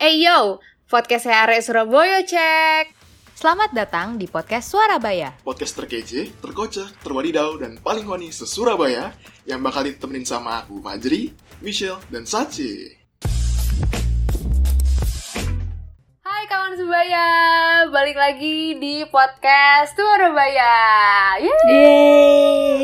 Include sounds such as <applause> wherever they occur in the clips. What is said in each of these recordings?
Eh yo, podcast HRS Surabaya cek. Selamat datang di podcast Suarabaya. Podcast terkece, terkocak, terwadidaw, dan paling wani se-Surabaya yang bakal ditemenin sama aku, Fajri, Michelle, dan Sachi. Kawan Surabaya, balik lagi di podcast Surabaya. Yeay.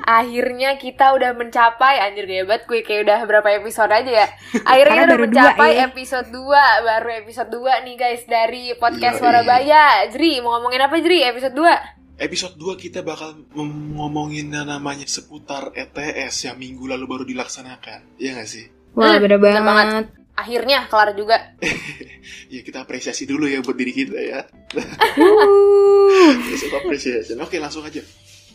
Akhirnya kita udah mencapai, anjir gaya banget gue kayak udah berapa episode aja ya. <laughs> Akhirnya udah mencapai dua, eh. episode 2, baru episode 2 nih guys dari podcast. Surabaya. Jri, mau ngomongin apa Jri episode 2? Episode 2 kita bakal ngomongin yang namanya seputar ETS yang minggu lalu baru dilaksanakan. Iya gak sih? Wah, Hmm, beda bener banget. banget. Akhirnya kelar juga. <laughs> Ya kita apresiasi dulu ya buat diri kita ya. Self <laughs> appreciation. Oke langsung aja.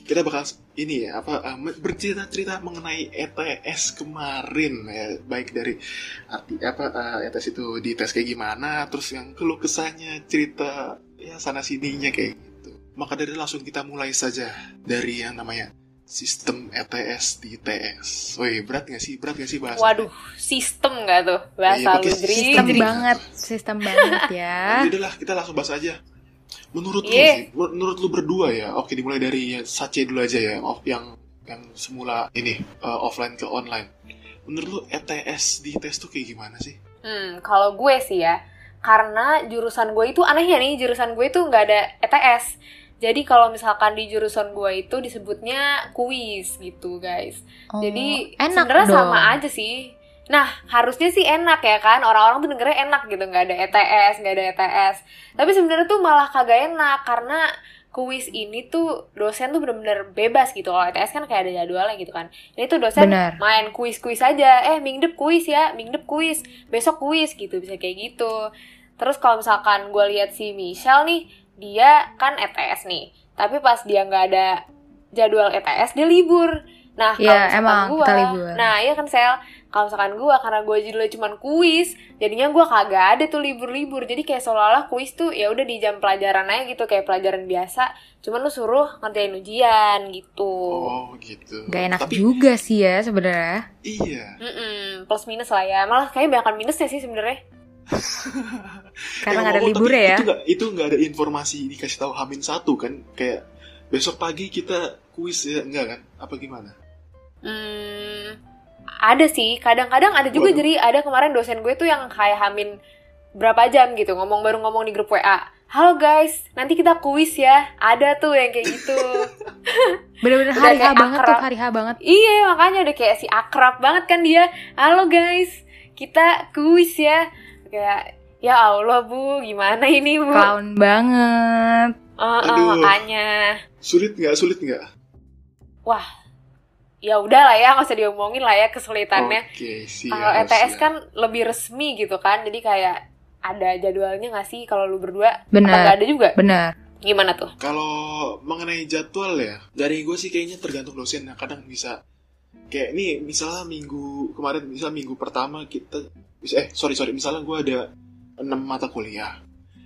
Kita bakal ini ya apa eh, bercerita-cerita mengenai ETS kemarin ya baik dari arti apa eh, ETS itu di tes kayak gimana terus yang keluh kesahnya cerita ya sana sininya kayak gitu. Maka dari itu langsung kita mulai saja dari yang namanya sistem ETS di TS. Woi berat gak sih berat gak sih bahasa? Waduh, sistem gak tuh bahasa lu Jri? Sistem Jadi- banget, sistem banget ya. <laughs> Ya udahlah kita langsung bahas aja. Menurut lu Iya. sih, menurut lu berdua ya. Oke dimulai dari ya, Sace dulu aja ya, off yang yang semula ini uh, offline ke online. Menurut lu ETS di tes tuh kayak gimana sih? Hmm, kalau gue sih ya, karena jurusan gue itu anehnya nih, jurusan gue itu nggak ada ETS. Jadi kalau misalkan di jurusan gue itu disebutnya kuis gitu guys. Oh, Jadi sebenarnya sama aja sih. Nah harusnya sih enak ya kan, orang-orang tuh dengernya enak gitu, nggak ada ETS, nggak ada ETS. Tapi sebenarnya tuh malah kagak enak karena kuis ini tuh dosen tuh bener-bener bebas gitu. Kalau ETS kan kayak ada jadwalnya gitu kan. Ini tuh dosen Bener. main kuis-kuis aja. Eh, mingdep kuis ya, mingdep kuis, besok kuis gitu, bisa kayak gitu. Terus kalau misalkan gue lihat si Michelle nih, dia kan ETS nih. Tapi pas dia nggak ada jadwal ETS, dia libur. Nah, kalau Iya, misalkan emang gua, kita libur. nah iya kan Sel, kalau misalkan gue karena gue judulnya cuma kuis, jadinya gue kagak ada tuh libur-libur. Jadi kayak seolah-olah kuis tuh ya udah di jam pelajaran aja gitu, kayak pelajaran biasa. Cuman lu suruh ngerjain ujian gitu. Oh gitu. Gak enak Tapi juga sih ya sebenarnya. iya. Mm-mm, plus minus lah ya. Malah kayaknya banyak minusnya sih sebenarnya. <laughs> Karena Eh, nggak ada ngomong, libur ya. Itu nggak itu nggak ada informasi dikasih tahu Hamin satu kan? Kayak besok pagi kita kuis ya enggak kan? Apa gimana? Hmm, ada sih. Kadang-kadang ada juga Waduh. jadi ada kemarin dosen gue tuh yang kayak hamin berapa jam gitu ngomong baru ngomong di grup WA. Halo guys, nanti kita kuis ya. Ada tuh yang kayak gitu. <laughs> Bener-bener hari H kayak banget tuh, hari H banget. iya, makanya udah kayak si akrab banget kan dia. Halo guys, kita kuis ya. Kayak ya Allah bu, gimana ini bu? Clown banget. Eh, Aduh. makanya. Sulit nggak? Sulit nggak? Wah, ya udah lah ya, nggak usah diomongin lah ya kesulitannya. Oke, siap. Kalau ETS siap. kan lebih resmi gitu kan, jadi kayak ada jadwalnya nggak sih kalau lu berdua? Apa Bener. nggak ada juga? Bener. Gimana tuh? Kalau mengenai jadwal ya, dari gue sih kayaknya tergantung dosen. Nah, kadang bisa kayak nih, misalnya minggu kemarin, misal minggu pertama kita, eh sorry sorry, misalnya gue ada 6 mata kuliah.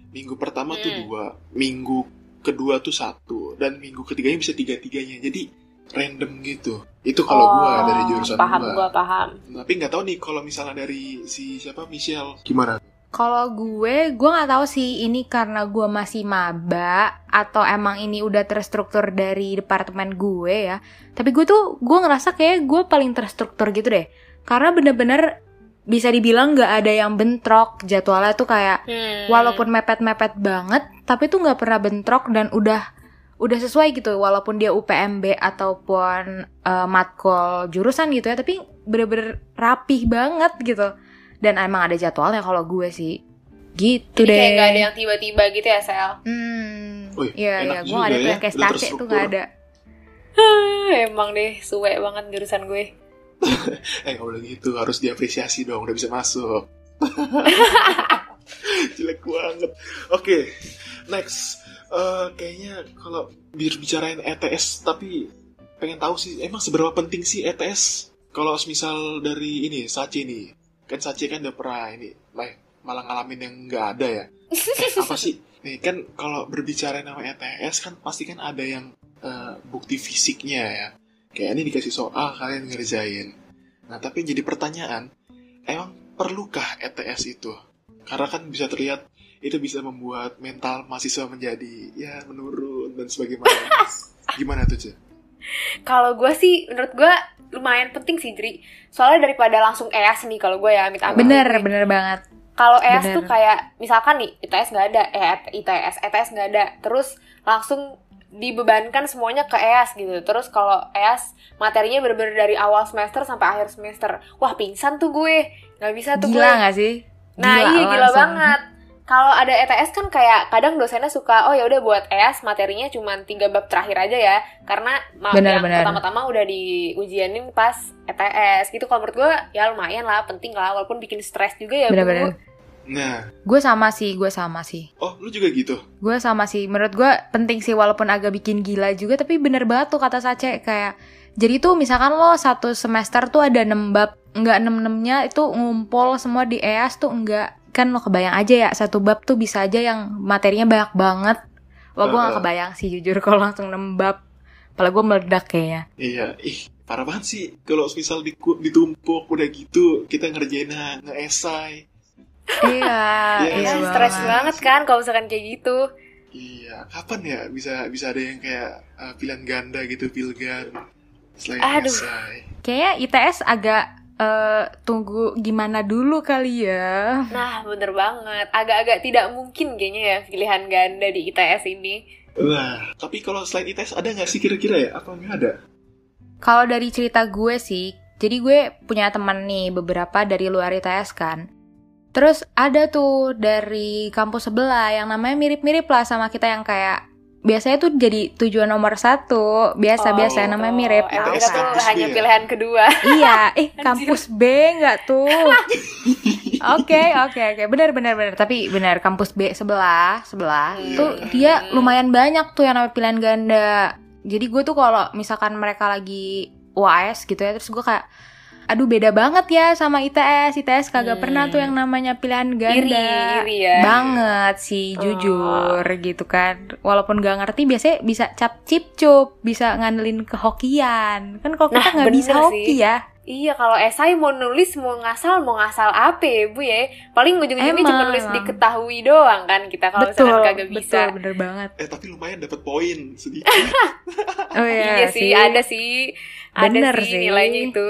Minggu pertama tuh Hmm. dua, minggu kedua tuh satu, dan minggu ketiganya bisa tiga tiganya. Jadi random gitu. Itu kalau gue dari jurusan Oh, paham gue. gua paham. Tapi nggak tahu nih kalau misalnya dari si siapa Michelle gimana? Kalau gue, gue nggak tahu sih ini karena gue masih maba atau emang ini udah terstruktur dari departemen gue ya. Tapi gue tuh, gue ngerasa kayak gue paling terstruktur gitu deh. Karena bener-bener bisa dibilang nggak ada yang bentrok jadwalnya tuh kayak Hmm. walaupun mepet-mepet banget, tapi tuh nggak pernah bentrok dan udah udah sesuai gitu. Walaupun dia UPMB ataupun eh, matkul jurusan gitu ya, tapi bener-bener rapih banget gitu. Dan emang ada jadwalnya kalau gue sih. Gitu jadi deh. kayak nggak ada yang tiba-tiba gitu ya Sel. Hmm. Iya, iya, gue gak ada ya, yang kayak tuh gak ada. <laughs> Emang deh, suwe banget jurusan gue. <laughs> Eh nggak boleh gitu, harus diapresiasi dong, udah bisa masuk. <laughs> Jelek banget. Oke, next. Eh, kayaknya kalau bicarain ETS, tapi pengen tahu sih, emang seberapa penting sih ETS? Kalau misal dari ini, Sace nih, kan Sace kan udah pernah ini, lah, malah ngalamin yang nggak ada ya. Eh, apa sih? Nih kan kalau berbicara nama ETS kan pasti kan ada yang eh, bukti fisiknya ya. Kayak ini dikasih soal kalian ngerjain. Nah tapi jadi pertanyaan, emang perlukah ETS itu? Karena kan bisa terlihat itu bisa membuat mental mahasiswa menjadi ya menurun dan sebagaimana. <laughs> Gimana tuh, Ce? Kalau gue sih, menurut gue lumayan penting sih, Dri. Soalnya daripada langsung EAS nih kalau gue ya, amit amit. Bener, bener banget. Kalau EAS tuh Bener. kayak, misalkan nih, ITS nggak ada, eh ITS, ETS nggak ada, terus langsung dibebankan semuanya ke EAS gitu. Terus kalau EAS materinya bener-bener dari awal semester sampai akhir semester. Wah pingsan tuh gue, nggak bisa tuh gue. Gila gak sih? Nah iya gila langsung. banget. Kalau ada ETS kan kayak kadang dosennya suka oh ya udah buat EAS materinya cuma tiga bab terakhir aja ya karena Benar, yang pertama-tama udah diujianin pas ETS gitu. Kalau menurut gue ya lumayan lah penting lah walaupun bikin stres juga ya. Bu. Bener-bener. Nah, Gue sama sih, gue sama sih. oh lu juga gitu? Gue sama sih. Menurut gue penting sih walaupun agak bikin gila juga tapi bener banget tuh kata Sace kayak jadi tuh misalkan lo satu semester tuh ada 6 bab, nggak 6 enamnya itu ngumpul semua di EAS tuh enggak kan lo kebayang aja ya satu bab tuh bisa aja yang materinya banyak banget. Wah gue gak Heeh. kebayang sih jujur <laughs> kalau langsung 6 bab. Apalagi gue meledak kayaknya. Iya, ih parah banget sih kalau misal ditumpuk udah gitu kita ngerjain nge-esai. <laughs> iya, Iya, iya Ya, stres banget. banget kan kalau misalkan kayak gitu. Iya, kapan ya bisa bisa ada yang kayak uh, pilihan ganda gitu, pilgan selain Aduh. esai. Kayaknya ITS agak eh, tunggu gimana dulu kali ya. Nah bener banget. Agak-agak tidak mungkin kayaknya ya pilihan ganda di ITS ini. Nah, tapi kalau selain ITS ada nggak sih kira-kira ya? Apa nggak ada? Kalau dari cerita gue sih, jadi gue punya teman nih beberapa dari luar ITS kan. Terus ada tuh dari kampus sebelah yang namanya mirip-mirip lah sama kita yang kayak biasanya tuh jadi tujuan nomor satu biasa-biasa yang namanya mirip. Oh, ITS kita tuh hanya B ya? pilihan kedua. iya, <laughs> eh kampus B nggak tuh? <laughs> Oke, oke, oke, benar, benar, benar. Tapi benar kampus B sebelah, sebelah Hmm. tuh dia lumayan banyak tuh yang namanya pilihan ganda. Jadi gue tuh kalau misalkan mereka lagi UAS gitu ya, terus gue kayak aduh beda banget ya sama ITS. ITS kagak Hmm. pernah tuh yang namanya pilihan ganda. Iri, iri ya. Banget sih, Oh. jujur gitu kan. Walaupun gak ngerti biasanya bisa cap cip cup, bisa ngandelin ke hokian. Kan kalau kita Nah, nggak bisa bener hoki sih. ya. Iya, kalau esai mau nulis mau ngasal mau ngasal apa ya, Bu ya? Paling ujung-ujungnya cuma Emang. nulis diketahui doang kan kita kalau betul, misalkan kagak bisa. betul, bener banget. Eh tapi lumayan dapat poin sedikit. <laughs> Oh iya, Iya, sih, ada sih. Ada Bener sih, sih. nilainya itu.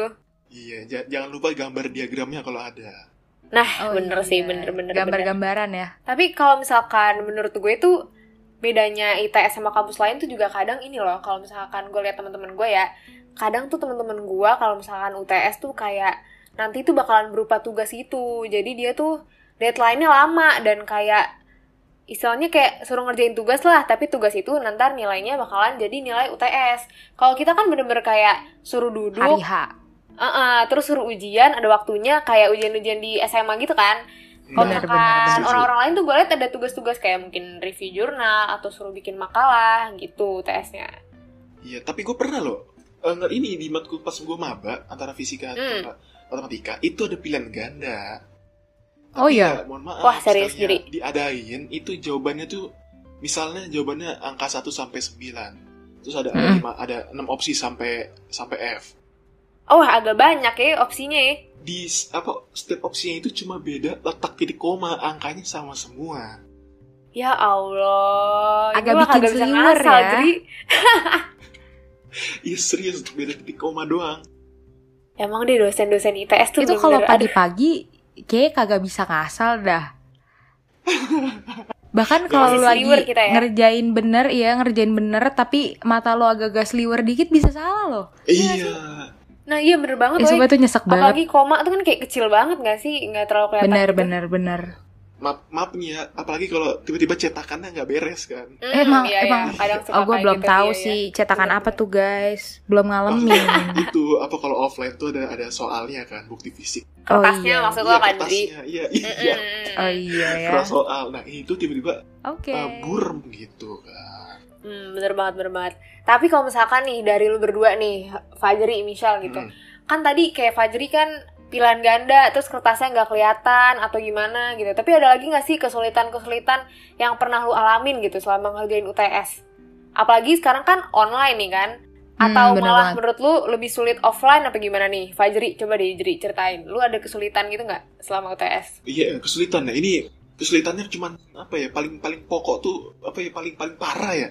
Iya, ja- jangan lupa gambar diagramnya kalau ada. Nah, Oh bener iya. sih, bener bener bener. Gambar-gambaran ya. Tapi kalau misalkan menurut gue tuh bedanya ITS sama kampus lain tuh juga kadang ini loh. Kalau misalkan gue lihat teman-teman gue ya, kadang tuh teman-teman gue kalau misalkan UTS tuh kayak nanti tuh bakalan berupa tugas itu. Jadi dia tuh deadline-nya lama dan kayak istilahnya kayak suruh ngerjain tugas lah, tapi tugas itu nanti nilainya bakalan jadi nilai UTS. Kalau kita kan bener-bener kayak suruh duduk, Hari H. Uh-uh, terus suruh ujian, ada waktunya kayak ujian-ujian di SMA gitu kan. Kalau misalkan orang-orang lain tuh gue liat ada tugas-tugas kayak mungkin review jurnal atau suruh bikin makalah gitu TS-nya. Iya, tapi gue pernah loh. Eh, nggak ini di matkul pas gue maba antara fisika Hmm. sama matematika itu ada pilihan ganda. Oh Tapi iya? ya, mohon maaf. Wah, serius, sekalinya Giri? Diadain itu jawabannya tuh misalnya jawabannya angka 1 sampai 9. Terus ada ada, Mm. lima, ada 6 opsi sampai sampai F. Oh agak banyak ya opsinya ya. Di apa setiap opsinya itu cuma beda letak titik koma, angkanya sama semua. Ya Allah, Agak ini bikin kagak bisa seliwer ngasal, ya. jadi <laughs> Iya serius beda titik koma doang. emang deh dosen-dosen ITS tuh Itu kalau pagi-pagi kayak kagak bisa ngasal dah. <laughs> Bahkan kalau lu lagi kita ya. ngerjain bener, ya ngerjain bener, tapi mata lo agak-agak sliwer dikit bisa salah loh. Iya. Nah iya bener banget Eh, sumpah itu nyesek banget. Apalagi koma tuh kan kayak kecil banget gak sih? Nggak terlalu kelihatan Bener, gitu. bener, bener. Maaf, maaf nih ya, apalagi kalau tiba-tiba cetakannya nggak beres kan. Hmm, emang, iya, emang. iya. Kadang suka Oh, gue belum gitu, tahu iya, sih iya. cetakan Bener, apa bener. tuh guys. Belum ngalamin. <laughs> itu apa kalau offline tuh ada ada soalnya kan bukti fisik. Oh, Kertasnya iya. maksud Iya, lo kan, Dri? kertasnya. Iya, iya. Mm-mm. <laughs> Oh iya ya. Keras soal. Nah, itu tiba-tiba Oke. uh, burem gitu kan. Hmm, bener banget, bener banget. Tapi kalau misalkan nih dari lu berdua nih, Fajri, Michelle gitu, Hmm. kan tadi kayak Fajri kan pilihan ganda, terus kertasnya nggak kelihatan atau gimana gitu. Tapi ada lagi nggak sih kesulitan-kesulitan yang pernah lu alamin gitu selama ngerjain UTS? Apalagi sekarang kan online nih kan. Hmm, Atau bener malah banget. menurut lu lebih sulit offline apa gimana nih? Fajri, coba deh Jri ceritain. Lu ada kesulitan gitu nggak selama UTS? Iya, kesulitan ya. Ini kesulitannya cuman apa ya? Paling paling pokok tuh apa ya? Paling paling parah ya.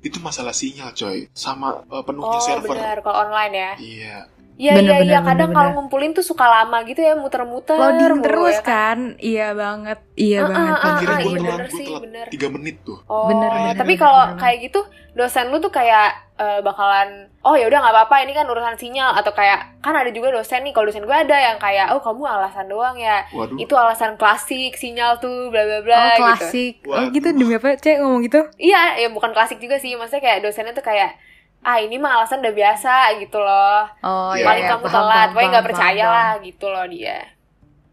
Itu masalah sinyal, coy. Sama uh, penuhnya Oh server. benar, kalau online ya. Iya. Iya iya iya. Kadang kalau ngumpulin tuh suka lama gitu ya, muter-muter. Loading mulu terus ya kan? Iya banget. Iya Ah, banget. ah, Akhirnya ah, gue iya bener sih, bener. 3 menit tuh. Oh, Bener, bener, tapi kalau kayak gitu dosen lu tuh kayak eh, bakalan oh ya udah nggak apa-apa ini kan urusan sinyal atau kayak kan ada juga dosen nih kalau dosen gue ada yang kayak oh kamu alasan doang ya Waduh. itu alasan klasik sinyal tuh bla bla Oh bla gitu klasik. Oh Waduh. gitu demi apa? Cek ngomong gitu? iya ya bukan klasik juga sih maksudnya kayak dosennya tuh kayak ah ini mah alasan udah biasa gitu loh Oh Iya, paling iya, kamu telat pokoknya nggak percaya paham. lah gitu loh dia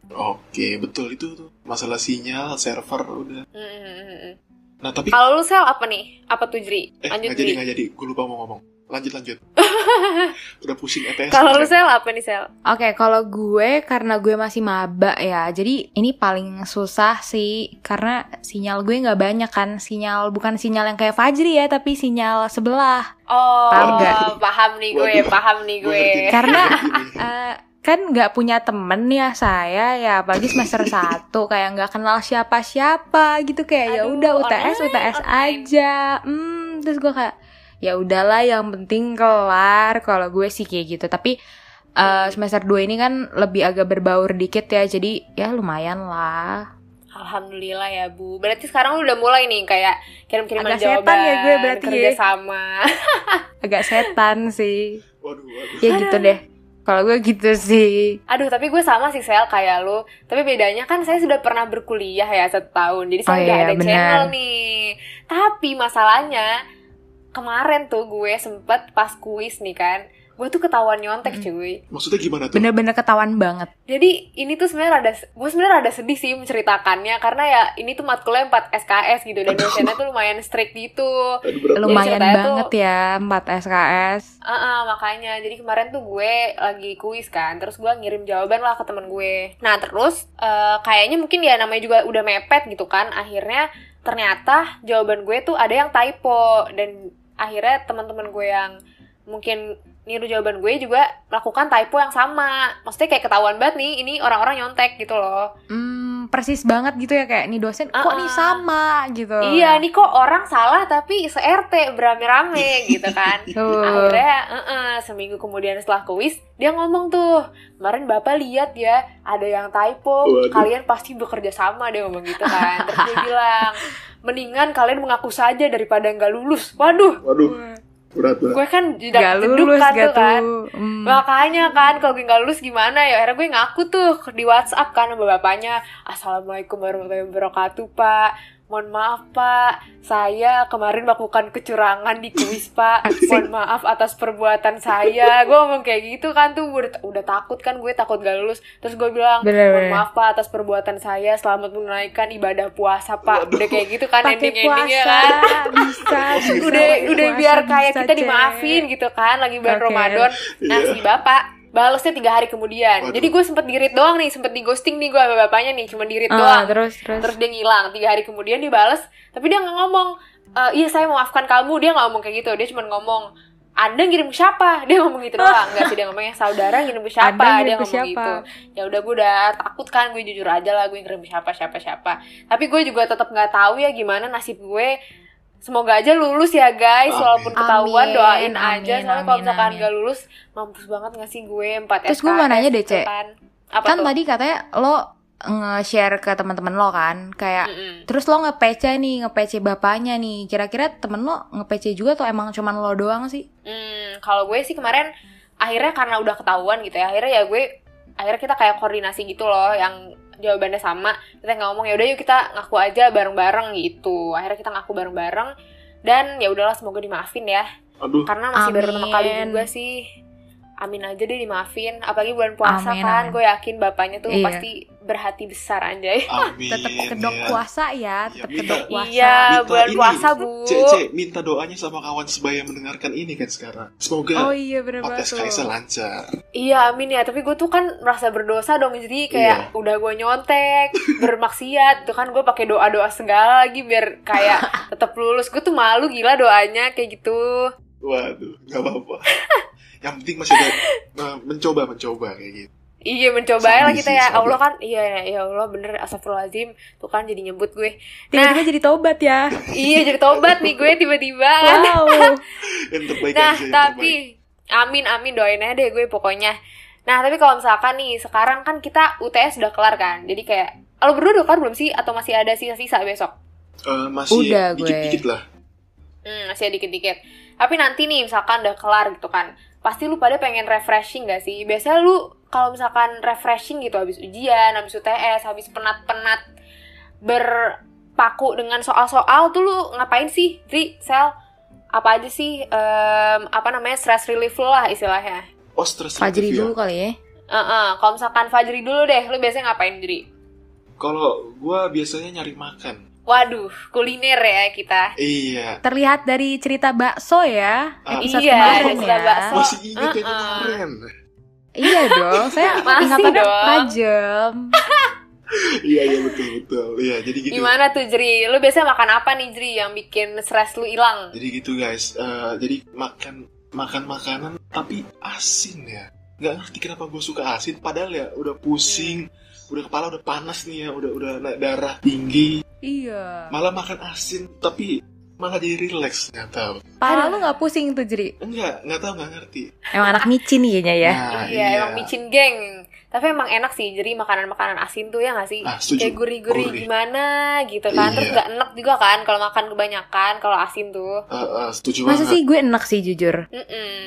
Oke, betul itu tuh. Masalah sinyal, server udah. Mm, mm, mm, mm. Nah, tapi kalau lu sel apa nih apa tuh Jri eh lanjut nggak jadi nggak jadi. Gue lupa mau ngomong. Lanjut lanjut. <laughs> udah pusing ETS. kalau lu sel apa nih sel Oke, kalau gue karena gue masih maba ya, jadi ini paling susah sih karena sinyal gue nggak banyak kan, sinyal bukan sinyal yang kayak Fajri ya, tapi sinyal sebelah. Oh, Paham nggak? paham nih gue, Waduh. paham nih Gue. Karena-. Eh, kan nggak punya temen ya saya ya, apalagi semester <laughs> 1 kayak nggak kenal siapa-siapa gitu kayak ya udah UTS online, UTS online. aja. Hmm, terus gue kayak ya udahlah yang penting kelar kalau gue sih kayak gitu. Tapi eh, semester 2 ini kan lebih agak berbaur dikit ya, jadi ya lumayan lah. Alhamdulillah ya Bu. Berarti sekarang lu udah mulai nih kayak kirim-kiriman Agak jawaban, setan ya gue berarti ya. kerja sama. <laughs> Agak setan sih. Waduh, waduh. Ya gitu deh. Kalau gue gitu sih. Aduh, tapi gue sama sih Sel kayak lu. Tapi bedanya kan saya sudah pernah berkuliah ya satu tahun. Jadi saya Oh udah iya, ada benar. channel nih. Tapi masalahnya kemarin tuh gue sempet pas kuis nih kan. Gue tuh ketahuan nyontek cuy. Maksudnya gimana tuh? Bener-bener ketahuan banget. Jadi ini tuh sebenarnya ada gue sebenarnya ada sedih sih menceritakannya karena ya ini tuh matkulnya 4 SKS gitu dan dosennya tuh lumayan strict gitu. Aduh. Lumayan banget tuh- ya 4 SKS. Ah ah, makanya jadi kemarin tuh gue lagi kuis kan, terus gue ngirim jawaban lah ke temen gue. Nah terus eh, kayaknya mungkin ya namanya juga udah mepet gitu kan, akhirnya ternyata jawaban gue tuh ada yang typo dan akhirnya teman-teman gue yang mungkin niru jawaban gue juga melakukan typo yang sama. Maksudnya kayak ketahuan banget nih, ini orang-orang nyontek gitu loh. Hmm, persis banget gitu ya kayak nih dosen kok nih sama gitu. Iya, nih kok orang salah tapi se-RT berame-rame <laughs> gitu kan. Akhirnya, eh-eh, seminggu kemudian setelah kuis, dia ngomong tuh, kemarin bapak lihat ya, ada yang typo, Waduh. kalian pasti bekerja sama, dia ngomong gitu kan. Terus dia <laughs> bilang, mendingan kalian mengaku saja daripada nggak lulus. Waduh, Waduh, berat berat. gue kan Gak tidak jeduk lulus kan gak tuh kan. Hmm. Makanya kan kalau gue nggak lulus gimana ya akhirnya gue ngaku tuh di WhatsApp kan sama bapaknya Assalamualaikum warahmatullahi wabarakatuh pak Mohon maaf pak. Saya kemarin melakukan kecurangan di kuis pak. Mohon maaf atas perbuatan saya. Gue ngomong kayak gitu kan tuh. Udah, udah takut kan gue takut gak lulus. Terus gue bilang Bener, Mohon bener. maaf pak atas perbuatan saya. Selamat menunaikan ibadah puasa pak. Udah kayak gitu kan Pakai ending-endingnya puasa. kan. Bisa, <laughs> bisa. udah udah puasa biar kayak kita Cek. dimaafin gitu kan. Lagi bulan Oke. Ramadan. Nah Iya. si bapak balesnya tiga hari kemudian. Waduh. jadi gue sempet dirit doang nih sempet di ghosting nih gue sama bapaknya nih cuma dirit Ah, doang. terus terus. terus dia ngilang tiga hari kemudian dia bales tapi dia nggak ngomong. "Eh, iya saya memaafkan kamu dia nggak ngomong kayak gitu dia cuma ngomong anda ngirim ke siapa? <laughs> Dia ngomong gitu doang. Nggak sih dia ngomongnya saudara ngirim ke siapa? Anda ngirim dia ngomong siapa? gitu ya udah gue udah takut kan gue jujur aja lah gue ngirim ke siapa siapa siapa. Tapi gue juga tetap nggak tahu ya gimana nasib gue semoga aja lulus ya guys Amin. walaupun ketahuan Amin, doain amin, aja soalnya kalau misalkan amin. gak lulus mampus banget gak sih gue 4 Terus gue mau nanya deh, Cek. kan. apa kan tuh? tadi katanya lo nge-share ke teman-teman lo kan kayak Mm-mm. terus lo nge-PC nih nge-PC bapaknya nih kira-kira temen lo nge-PC juga atau emang cuman lo doang sih Hmm, kalau gue sih kemarin akhirnya karena udah ketahuan gitu ya akhirnya ya gue akhirnya kita kayak koordinasi gitu loh yang jawabannya sama. Kita nggak ngomong ya udah yuk kita ngaku aja bareng-bareng gitu. Akhirnya kita ngaku bareng-bareng dan ya udahlah semoga dimaafin ya. Aduh, karena masih baru pertama kali juga sih amin aja deh dimaafin apalagi bulan puasa Amin, kan amin. gue yakin bapaknya tuh Iya. pasti berhati besar anjay <laughs> <laughs> tetap kedok ya. puasa ya Ya, tetap kedok puasa iya Minta bulan ini. puasa bu Cek, cek, minta doanya sama kawan sebaya mendengarkan ini kan sekarang. Semoga oh iya bener banget podcast Kaisa lancar. Iya amin ya, tapi gue tuh kan merasa berdosa dong jadi kayak Iya. udah gue nyontek, <laughs> bermaksiat, tuh kan gue pakai doa doa segala lagi biar kayak tetap lulus. Gue tuh malu gila doanya kayak gitu. Waduh, nggak apa-apa. Yang penting masih ada <laughs> eh, mencoba mencoba kayak gitu. Iya mencoba lah kita ya sabi. Allah kan Iya ya Allah bener Astagfirullahaladzim Tuh kan jadi nyebut gue Tiba-tiba jadi tobat ya. <laughs> Iya jadi tobat nih gue tiba-tiba kan Wow. <laughs> Yang terbaik Nah aja, yang tapi terbaik. Amin amin doain aja deh gue pokoknya Nah tapi kalau misalkan nih Sekarang kan kita UTS udah kelar kan Jadi kayak Lo berdua udah kelar belum sih? Atau masih ada sisa-sisa besok? Eh, masih Udah, gue. dikit-dikit lah. Hmm, masih ada dikit-dikit. Tapi nanti nih misalkan udah kelar gitu kan. Pasti lu pada pengen refreshing gak sih? Biasanya lu kalau misalkan refreshing gitu habis ujian, habis UTS, habis penat-penat berpaku dengan soal-soal tuh lu ngapain sih? Dri, Sel, apa aja sih em, apa namanya stress relief lu lah istilahnya. Oh, stress Fajri relief ya. dulu kali ya. Heeh, kalau misalkan Fajri dulu deh, lu biasanya ngapain, Dri? Kalau gua biasanya nyari makan. Waduh, kuliner ya kita. Iya. Terlihat dari cerita bakso ya. Ah. Episode Iya, kemarin cerita ya. bakso. Masih inget yang Uh-uh. kemarin. Iya dong, saya <laughs> Masih ingatannya dong. tajam. <laughs> iya, iya betul betul. Iya, jadi gitu. Gimana tuh, Jri? Lu biasanya makan apa nih, Jri, yang bikin stres lu hilang? Jadi gitu guys. Eh, jadi makan makan makanan tapi asin ya. Nggak ngerti kenapa gue suka asin. Padahal ya udah pusing, udah kepala udah panas nih ya, udah udah naik darah tinggi. Iya. Malah makan asin tapi malah jadi relax nggak tahu. Parah lu nggak pusing tuh Jeri? Enggak, nggak tahu nggak ngerti. Emang anak micin kayaknya ya. Nah, iya, emang micin geng. Tapi emang enak sih, jadi makanan-makanan asin tuh ya nggak sih? Ah, setuju. Kayak gurih-gurih Gurih. gimana gitu kan. Terus Iya. gak enak juga kan kalau makan kebanyakan, kalau asin tuh. Eh, eh, setuju Masa banget. sih gue enak sih jujur. Mm-mm.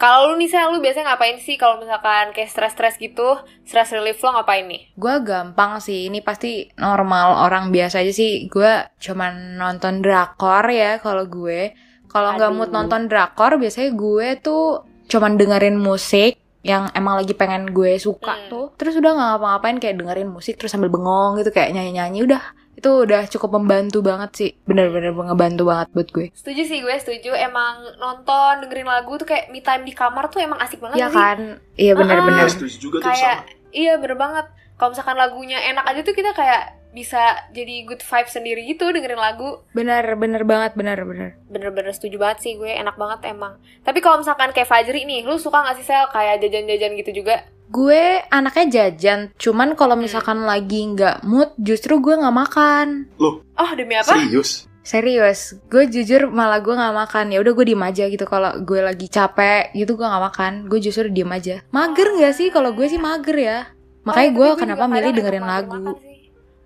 Kalau lu nih, lu biasanya ngapain sih kalau misalkan kayak stres-stres gitu? Stress relief lo ngapain nih? Gue gampang sih, ini pasti normal orang biasa aja sih. Gue cuman nonton drakor ya kalau gue. Kalau nggak mood nonton drakor, biasanya gue tuh cuman dengerin musik yang emang lagi pengen gue suka Hmm. tuh. Terus udah nggak ngapa-ngapain kayak dengerin musik terus sambil bengong gitu kayak nyanyi-nyanyi udah. Itu udah cukup membantu banget sih. Bener-bener ngebantu banget buat gue. Setuju sih gue, setuju. Emang nonton, dengerin lagu tuh kayak me time di kamar tuh emang asik banget gak sih? kan? Iya bener-bener. Iya, setuju juga tuh kayak sama. iya bener banget kalau misalkan lagunya enak aja tuh kita kayak bisa jadi good vibe sendiri gitu dengerin lagu Bener, bener banget, bener, bener. bener-bener setuju banget sih gue enak banget emang tapi kalau misalkan kayak Fajri nih lu suka gak sih sel kayak jajan-jajan gitu juga Gue anaknya jajan, cuman kalau misalkan lagi nggak mood, justru gue nggak makan. oh demi apa Serius? Serius, gue jujur malah gue nggak makan. Ya udah gue diem aja gitu. Kalau gue lagi capek gitu gue nggak makan. Gue justru diem aja. Mager nggak sih? Kalau gue sih mager ya. Makanya Oh, gue kenapa milih dengerin lagu. makan sih.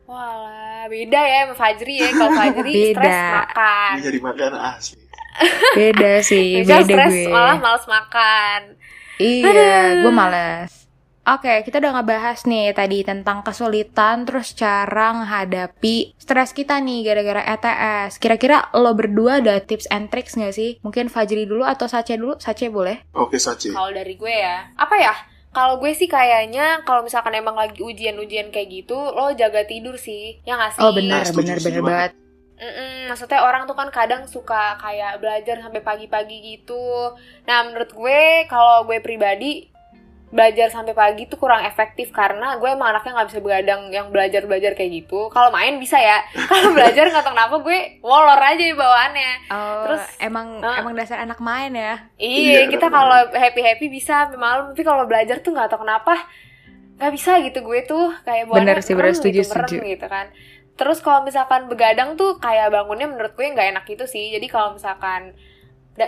Walah, beda ya sama Fajri ya. Kalau <laughs> Fajri Beda. stres makan. Jadi makan asli. <laughs> Beda sih, Misal beda stres gue. malah males makan. Iya, gue males. Oke, kita udah ngebahas nih tadi tentang kesulitan terus cara menghadapi stres kita nih gara-gara ETS. Kira-kira lo berdua ada tips and tricks gak sih? Mungkin Fajri dulu atau Sace dulu? Sace boleh? Oke, Saci. Kalau dari gue ya, apa ya? Kalau gue sih kayaknya kalau misalkan emang lagi ujian-ujian kayak gitu, lo jaga tidur sih, ya nggak sih? Oh benar, benar, benar banget. banget. Mm-mm, maksudnya orang tuh kan kadang suka kayak belajar sampai pagi-pagi gitu. Nah menurut gue kalau gue pribadi belajar sampai pagi tuh kurang efektif karena gue emang anaknya nggak bisa begadang yang belajar-belajar kayak gitu. Kalau main bisa ya, <laughs> kalau belajar nggak tahu kenapa gue molor aja bawaannya. Oh, Terus, emang ah. emang dasar anak main ya. Iya, Iya, kita kalau happy happy bisa sampai malam, tapi kalau belajar tuh nggak tahu kenapa nggak bisa gitu gue tuh kayak Bener sih, bener, setuju, setuju. gitu kan. Terus kalau misalkan begadang tuh kayak bangunnya menurut gue nggak enak gitu sih. Jadi kalau misalkan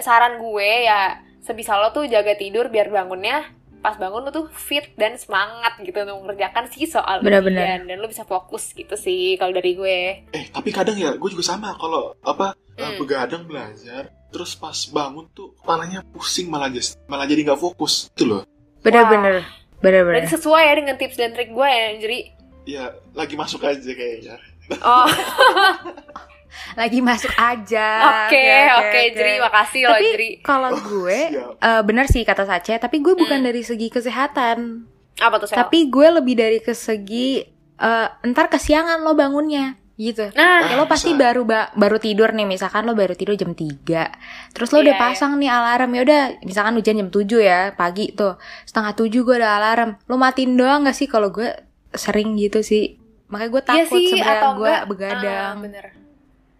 saran gue ya sebisa lo tuh jaga tidur biar bangunnya pas bangun lo tuh fit dan semangat gitu untuk mengerjakan sih soal Benar-benar. ujian dan lo bisa fokus gitu sih kalau dari gue. Eh, tapi kadang ya gue juga sama kalau apa eh, Hmm. begadang belajar terus pas bangun tuh kepalanya pusing malah just malah jadi nggak fokus itu loh Bener-bener. Bener-bener. Sesuai ya dengan tips dan trik gue ya, jadi ya lagi masuk aja kayaknya oh <laughs> Lagi masuk aja. Oke, oke, Jri, makasih loh, Tapi Jri. kalau gue siap. eh, bener sih kata Sace, tapi gue bukan Hmm. dari segi kesehatan. Apa tuh, Sel? Tapi gue lebih dari ke segi eh, ntar kesiangan lo bangunnya gitu. Nah, Ya lo pasti bisa. baru ba- baru tidur nih, misalkan lo baru tidur jam 3 Terus lo udah Iya, pasang nih alarm ya udah, misalkan hujan jam 7 ya, pagi tuh. Setengah 7 gue ada alarm. Lo matiin doang gak sih kalau gue sering gitu sih. Makanya gue iya takut sih, sebenarnya atau gue enggak, begadang. ah, bener.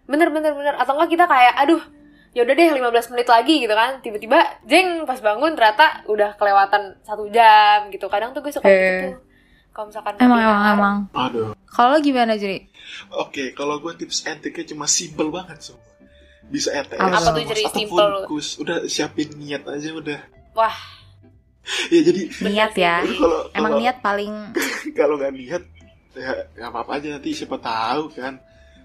Bener, bener, bener. Atau enggak kita kayak, aduh, ya udah deh 15 menit lagi gitu kan tiba-tiba jeng pas bangun ternyata udah kelewatan satu jam gitu kadang tuh gue suka gitu tuh kalau misalkan Emang emang alarm. emang. Aduh. Kalau gimana jadi? Oke, kalau gue tips and triknya cuma simple banget semua. Bisa ETS, Apa tuh jadi simple lu? kus. Udah siapin niat aja udah. wah Ya jadi Niat ya. kalau Emang kalau- niat paling <laughs> kalau nggak niat ya nggak apa-apa aja nanti siapa tahu kan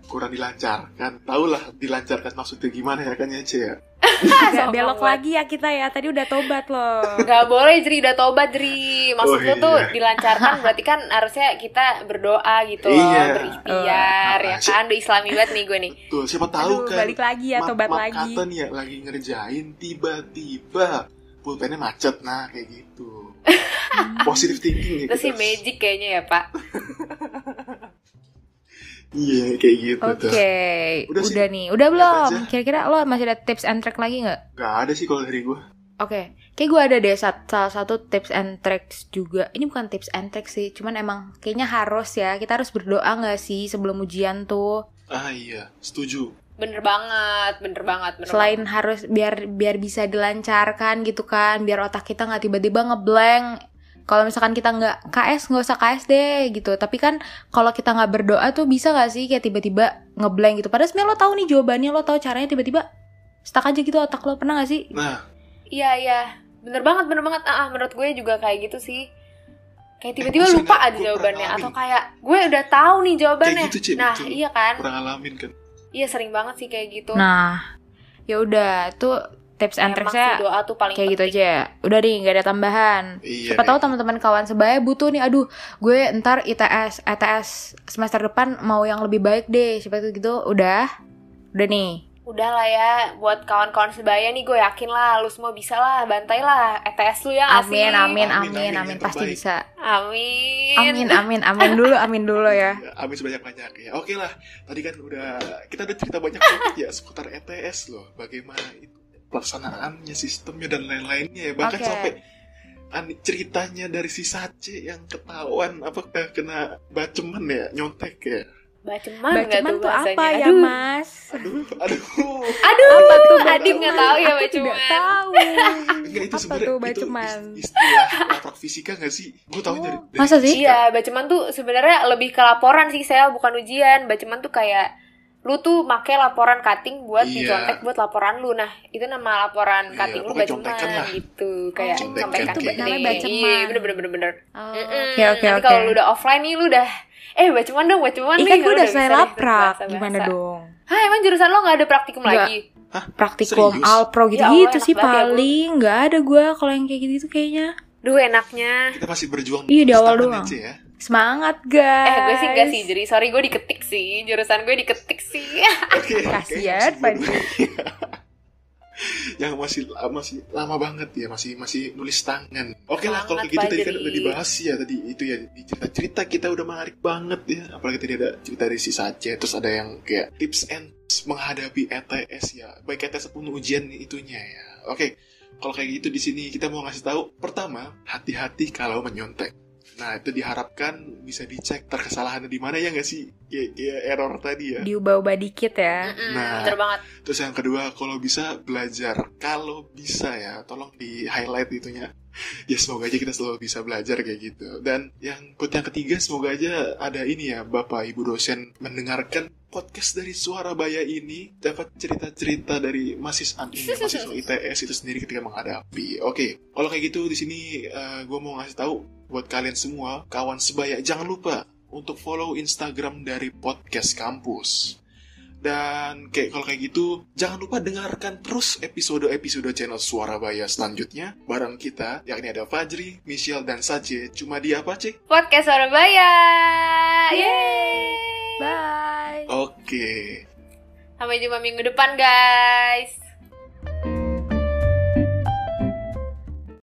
kurang dilancarkan. Tahu lah dilancarkan maksudnya gimana ya kan ya Ce ya. Sombong belok banget. lagi ya kita ya. Tadi udah tobat loh. nggak boleh Jeri udah tobat Jeri maksud Oh, lu tuh iya. dilancarkan berarti kan harusnya kita berdoa gitu loh Iya. berikhtiar Oh, ya kan udah islami banget nih gue nih Tuh siapa tahu Aduh, kan. balik lagi ya, tobat ma- lagi. Kata nih ya lagi ngerjain tiba-tiba pulpennya macet nah kayak gitu. <laughs> Positive thinking ya. itu sih magic kayaknya ya pak <laughs> Iya kayak gitu Oke, tuh. udah, Udah sih. nih. Udah belum? Kira-kira lo masih ada tips and trick lagi nggak? Gak ada sih kalau dari gue. Oke, kayak gue ada deh salah satu tips and tricks juga. Ini bukan tips and tricks sih, cuman emang kayaknya harus ya. Kita harus berdoa nggak sih sebelum ujian tuh? Ah iya, setuju. bener banget bener banget bener Selain harus biar biar bisa dilancarkan gitu kan, biar otak kita nggak tiba-tiba ngeblank. Kalau misalkan kita nggak KS nggak usah KS deh gitu. Tapi kan kalau kita nggak berdoa tuh bisa nggak sih kayak tiba-tiba ngeblank gitu. Padahal sebenarnya lo tahu nih jawabannya, lo tahu caranya tiba-tiba stuck aja gitu otak lo pernah gak sih? Nah, Iya iya, bener banget bener banget. Ah, ah, menurut gue juga kayak gitu sih. Kayak tiba-tiba Eh, lupa aja jawabannya pernah atau ngalamin. kayak gue udah tahu nih jawabannya. Kayak gitu, Ci, nah betul. iya kan, kurang alamin kan. iya sering banget sih kayak gitu. Nah, ya udah tuh tips and tricksnya sih doa tuh paling kayak gitu penting. aja ya. Udah nih nggak ada tambahan. Iya. Siapa tahu teman-teman kawan sebaya butuh nih. Aduh, gue ntar ITS, ETS semester depan mau yang lebih baik deh. Siapa tuh gitu? Udah, udah nih. Udah lah ya, buat kawan-kawan sebaya nih gue yakin lah, lu semua bisa lah, bantai lah ETS lu ya? Amin, amin, Amin, amin, amin, Pasti terbaik. bisa. Amin. Amin, amin, amin <laughs> dulu, amin dulu ya. Ya, amin sebanyak-banyak ya. Oke lah, tadi kan udah kita udah cerita banyak banget ya seputar ETS loh. Bagaimana itu pelaksanaannya, sistemnya dan lain-lainnya ya. Bahkan Oke. sampai an- ceritanya dari si Sace yang ketahuan apakah kena baceman ya, nyontek ya. Baceman nggak Baceman tuh apa ya, Aduh. Mas? Aduh, aduh. Aduh, Apa tuh Adit nggak tahu ya Aku tidak baceman. tahu. <laughs> Enggak itu Apa sebenarnya tuh itu baceman? is- istilah laprak fisika gak sih? Gue tahu dari, dari Masa sih? Iya, baceman tuh sebenarnya lebih ke laporan sih saya bukan ujian. Baceman tuh kayak lu tuh make laporan cutting buat Iya. dicontek buat laporan lu. Nah, itu nama laporan Iya, cutting lu baceman lah. gitu. Kayak Oh, kayak gede. namanya baceman. Iya, bener bener bener bener. Oh, Mm-mm. Oke, oke, Nanti oke. kalau lu udah offline nih lu udah eh baceman dong, baceman Ih nih. kan gue udah selesai laprak, gimana dong? Hah, emang jurusan lo nggak ada praktikum lagi? Praktikum, Serius? alpro Ya gitu-gitu Allah, sih ya, paling nggak ada gue kalau yang kayak gitu kayaknya. Duh, enaknya. kita masih berjuang Iya, di awal doang. aja ya. Semangat guys. Eh, gue sih enggak sih, jadi sorry gue diketik sih. Jurusan gue diketik sih. <laughs> Oke, Kasian, Pak. belum- <laughs> yang masih masih lama banget ya masih masih nulis tangan. Oke lah kalau kayak gitu tadi kan udah dibahas ya tadi. Itu ya di cerita cerita kita udah menarik banget ya. Apalagi tadi ada cerita dari si Sace terus ada yang kayak tips and menghadapi ETS ya. Baik ETS pun ujian itunya ya. Oke kalau kayak gitu di sini kita mau ngasih tahu pertama hati-hati kalau menyontek nah itu diharapkan bisa dicek terkesalahannya di mana ya nggak sih kayak, kayak error tadi ya Diubah-ubah dikit ya. Mm-mm, Nah. Bener banget. Terus yang kedua, kalau bisa belajar. Kalau bisa ya, tolong di highlight itunya. Ya semoga aja kita selalu bisa belajar kayak gitu. Dan yang quote yang ketiga, semoga aja ada ini ya, Bapak Ibu dosen mendengarkan podcast dari Suara Baya ini dapat cerita-cerita dari mahasiswa ini, <laughs> mahasiswa ITS itu sendiri ketika menghadapi. Oke, kalau kayak gitu di sini gue mau ngasih tahu buat kalian semua, kawan sebaya, jangan lupa untuk follow Instagram dari podcast kampus. Dan kayak kalau kayak gitu, jangan lupa dengarkan terus episode-episode channel Suara Baya selanjutnya bareng kita, yakni ada Fajri, Michelle, dan Sace. Cuma di apa, Cek? Podcast Surabaya. Yeay. Bye. Oke. Sampai jumpa minggu depan, guys.